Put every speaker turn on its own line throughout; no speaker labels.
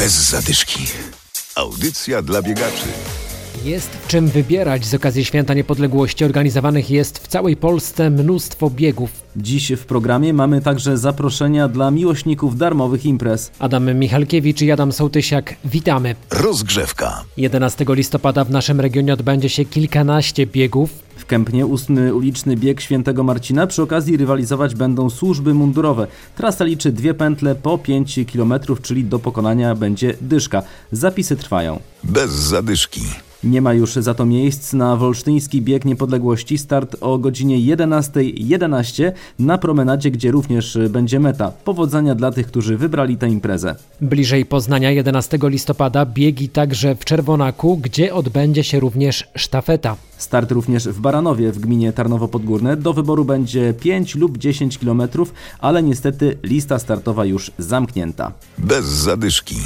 Bez zadyszki. Audycja dla biegaczy.
Jest czym wybierać z okazji Święta Niepodległości. Organizowanych jest w całej Polsce mnóstwo biegów.
Dziś w programie mamy także zaproszenia dla miłośników darmowych imprez.
Adam Michalkiewicz i Adam Sołtysiak, witamy.
Rozgrzewka.
11 listopada w naszym regionie odbędzie się kilkanaście biegów.
Kępnie ósmy uliczny bieg Świętego Marcina. Przy okazji rywalizować będą służby mundurowe. Trasa liczy dwie pętle po 5 km, czyli do pokonania będzie dyszka. Zapisy trwają.
Bez zadyszki.
Nie ma już za to miejsc na Wolsztyński Bieg Niepodległości. Start o godzinie 11.11 na promenadzie, gdzie również będzie meta. Powodzenia dla tych, którzy wybrali tę imprezę.
Bliżej Poznania 11 listopada biegi także w Czerwonaku, gdzie odbędzie się również sztafeta.
Start również w Baranowie w gminie Tarnowo Podgórne. Do wyboru będzie 5 lub 10 km, ale niestety lista startowa już zamknięta.
Bez zadyszki.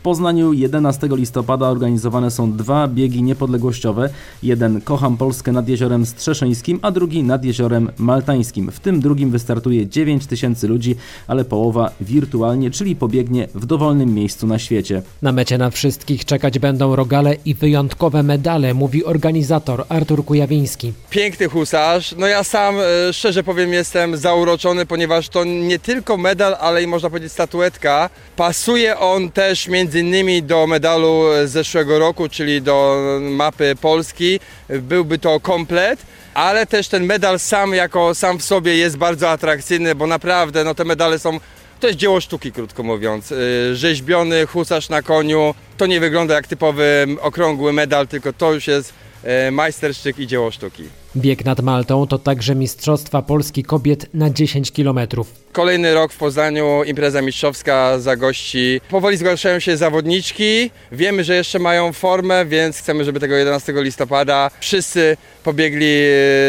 W Poznaniu 11 listopada organizowane są dwa biegi niepodległościowe. Jeden Kocham Polskę nad Jeziorem Strzeszyńskim, a drugi nad Jeziorem Maltańskim. W tym drugim wystartuje 9 tysięcy ludzi, ale połowa wirtualnie, czyli pobiegnie w dowolnym miejscu na świecie.
Na mecie na wszystkich czekać będą rogale i wyjątkowe medale, mówi organizator Artur Kujawiński.
Piękny husarz. No ja sam e, szczerze powiem jestem zauroczony, ponieważ to nie tylko medal, ale i można powiedzieć statuetka. Pasuje on też między innymi do medalu z zeszłego roku, czyli do mapy Polski. Byłby to komplet. Ale też ten medal sam jako sam w sobie jest bardzo atrakcyjny, bo naprawdę no, te medale są to jest dzieło sztuki, krótko mówiąc. Y, Rzeźbiony husarz na koniu. To nie wygląda jak typowy okrągły medal, tylko to już jest y, majstersztyk i dzieło sztuki.
Bieg nad Maltą to także Mistrzostwa Polski Kobiet na 10 kilometrów.
Kolejny rok w Poznaniu, impreza mistrzowska zagości. Powoli zgłaszają się zawodniczki. Wiemy, że jeszcze mają formę, więc chcemy, żeby tego 11 listopada wszyscy pobiegli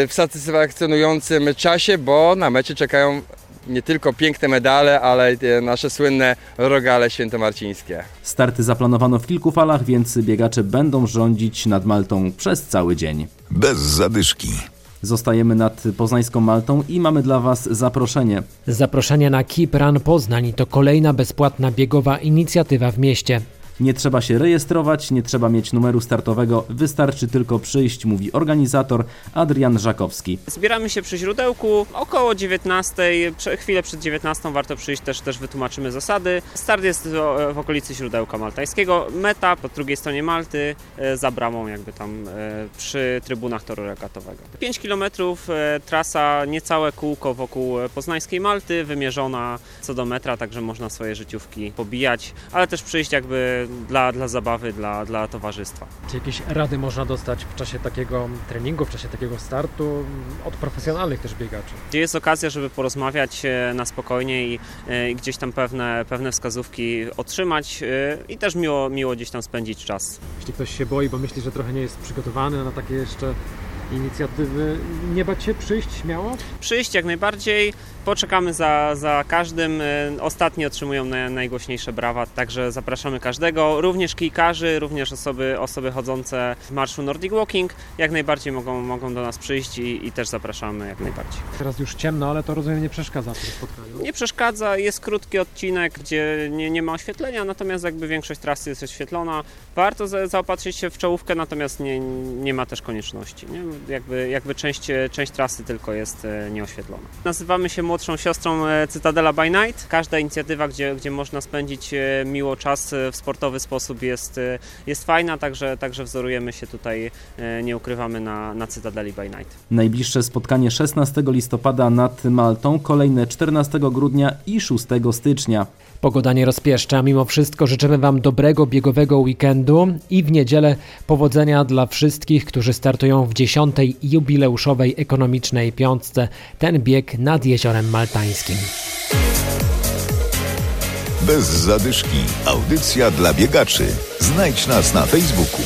w satysfakcjonującym czasie, bo na mecie czekają nie tylko piękne medale, ale nasze słynne rogale świętomarcińskie.
Starty zaplanowano w kilku falach, więc biegacze będą rządzić nad Maltą przez cały dzień.
Bez zadyszki.
Zostajemy nad poznańską Maltą i mamy dla Was zaproszenie.
Zaproszenie na Keep Run Poznań to kolejna bezpłatna biegowa inicjatywa w mieście.
Nie trzeba się rejestrować, nie trzeba mieć numeru startowego, wystarczy tylko przyjść, mówi organizator Adrian Żakowski.
Zbieramy się przy źródełku około 19, prze- chwilę przed 19 warto przyjść, też, też wytłumaczymy zasady. Start jest w, okolicy źródełka maltańskiego, meta po drugiej stronie Malty, e, za bramą jakby tam e, przy trybunach toru regatowego. 5 km trasa, niecałe kółko wokół poznańskiej Malty, wymierzona co do metra, także można swoje życiówki pobijać, ale też przyjść jakby dla, dla zabawy, dla, dla towarzystwa.
Czy jakieś rady można dostać w czasie takiego treningu, w czasie takiego startu od profesjonalnych też biegaczy?
Gdzie jest okazja, żeby porozmawiać e, na spokojnie i, e, i gdzieś tam pewne, pewne wskazówki otrzymać e, i też miło, miło gdzieś tam spędzić czas.
Jeśli ktoś się boi, bo myśli, że trochę nie jest przygotowany na takie jeszcze inicjatywy, nie bać się przyjść śmiało?
Przyjść jak najbardziej, poczekamy za, za każdym. E, Ostatni otrzymują na, najgłośniejsze brawa, także zapraszamy każdego, również kijkarzy, również osoby, osoby chodzące w marszu Nordic Walking, jak najbardziej mogą, mogą do nas przyjść i, i też zapraszamy jak najbardziej.
Teraz już ciemno, ale to rozumiem nie przeszkadza w tym spotkaniu.
Nie przeszkadza, jest krótki odcinek, gdzie nie, nie ma oświetlenia, natomiast jakby większość trasy jest oświetlona. Warto za, zaopatrzyć się w czołówkę, natomiast nie, nie ma też konieczności. Nie? Jakby, jakby część, część trasy tylko jest e, nieoświetlona. Nazywamy się młodszą siostrą e, Cytadela by Night. Każda inicjatywa, gdzie, gdzie można spędzić e, miło czas w sportowy sposób jest, jest fajna, także, także wzorujemy się tutaj, nie ukrywamy, na, na Cytadeli by Night.
Najbliższe spotkanie 16 listopada nad Maltą, kolejne 14 grudnia i 6 stycznia.
Pogoda nie rozpieszcza, mimo wszystko życzymy Wam dobrego biegowego weekendu i w niedzielę powodzenia dla wszystkich, którzy startują w 10. jubileuszowej ekonomicznej piątce. Ten bieg nad Jeziorem Maltańskim.
Bez zadyszki. Audycja dla biegaczy. Znajdź nas na Facebooku.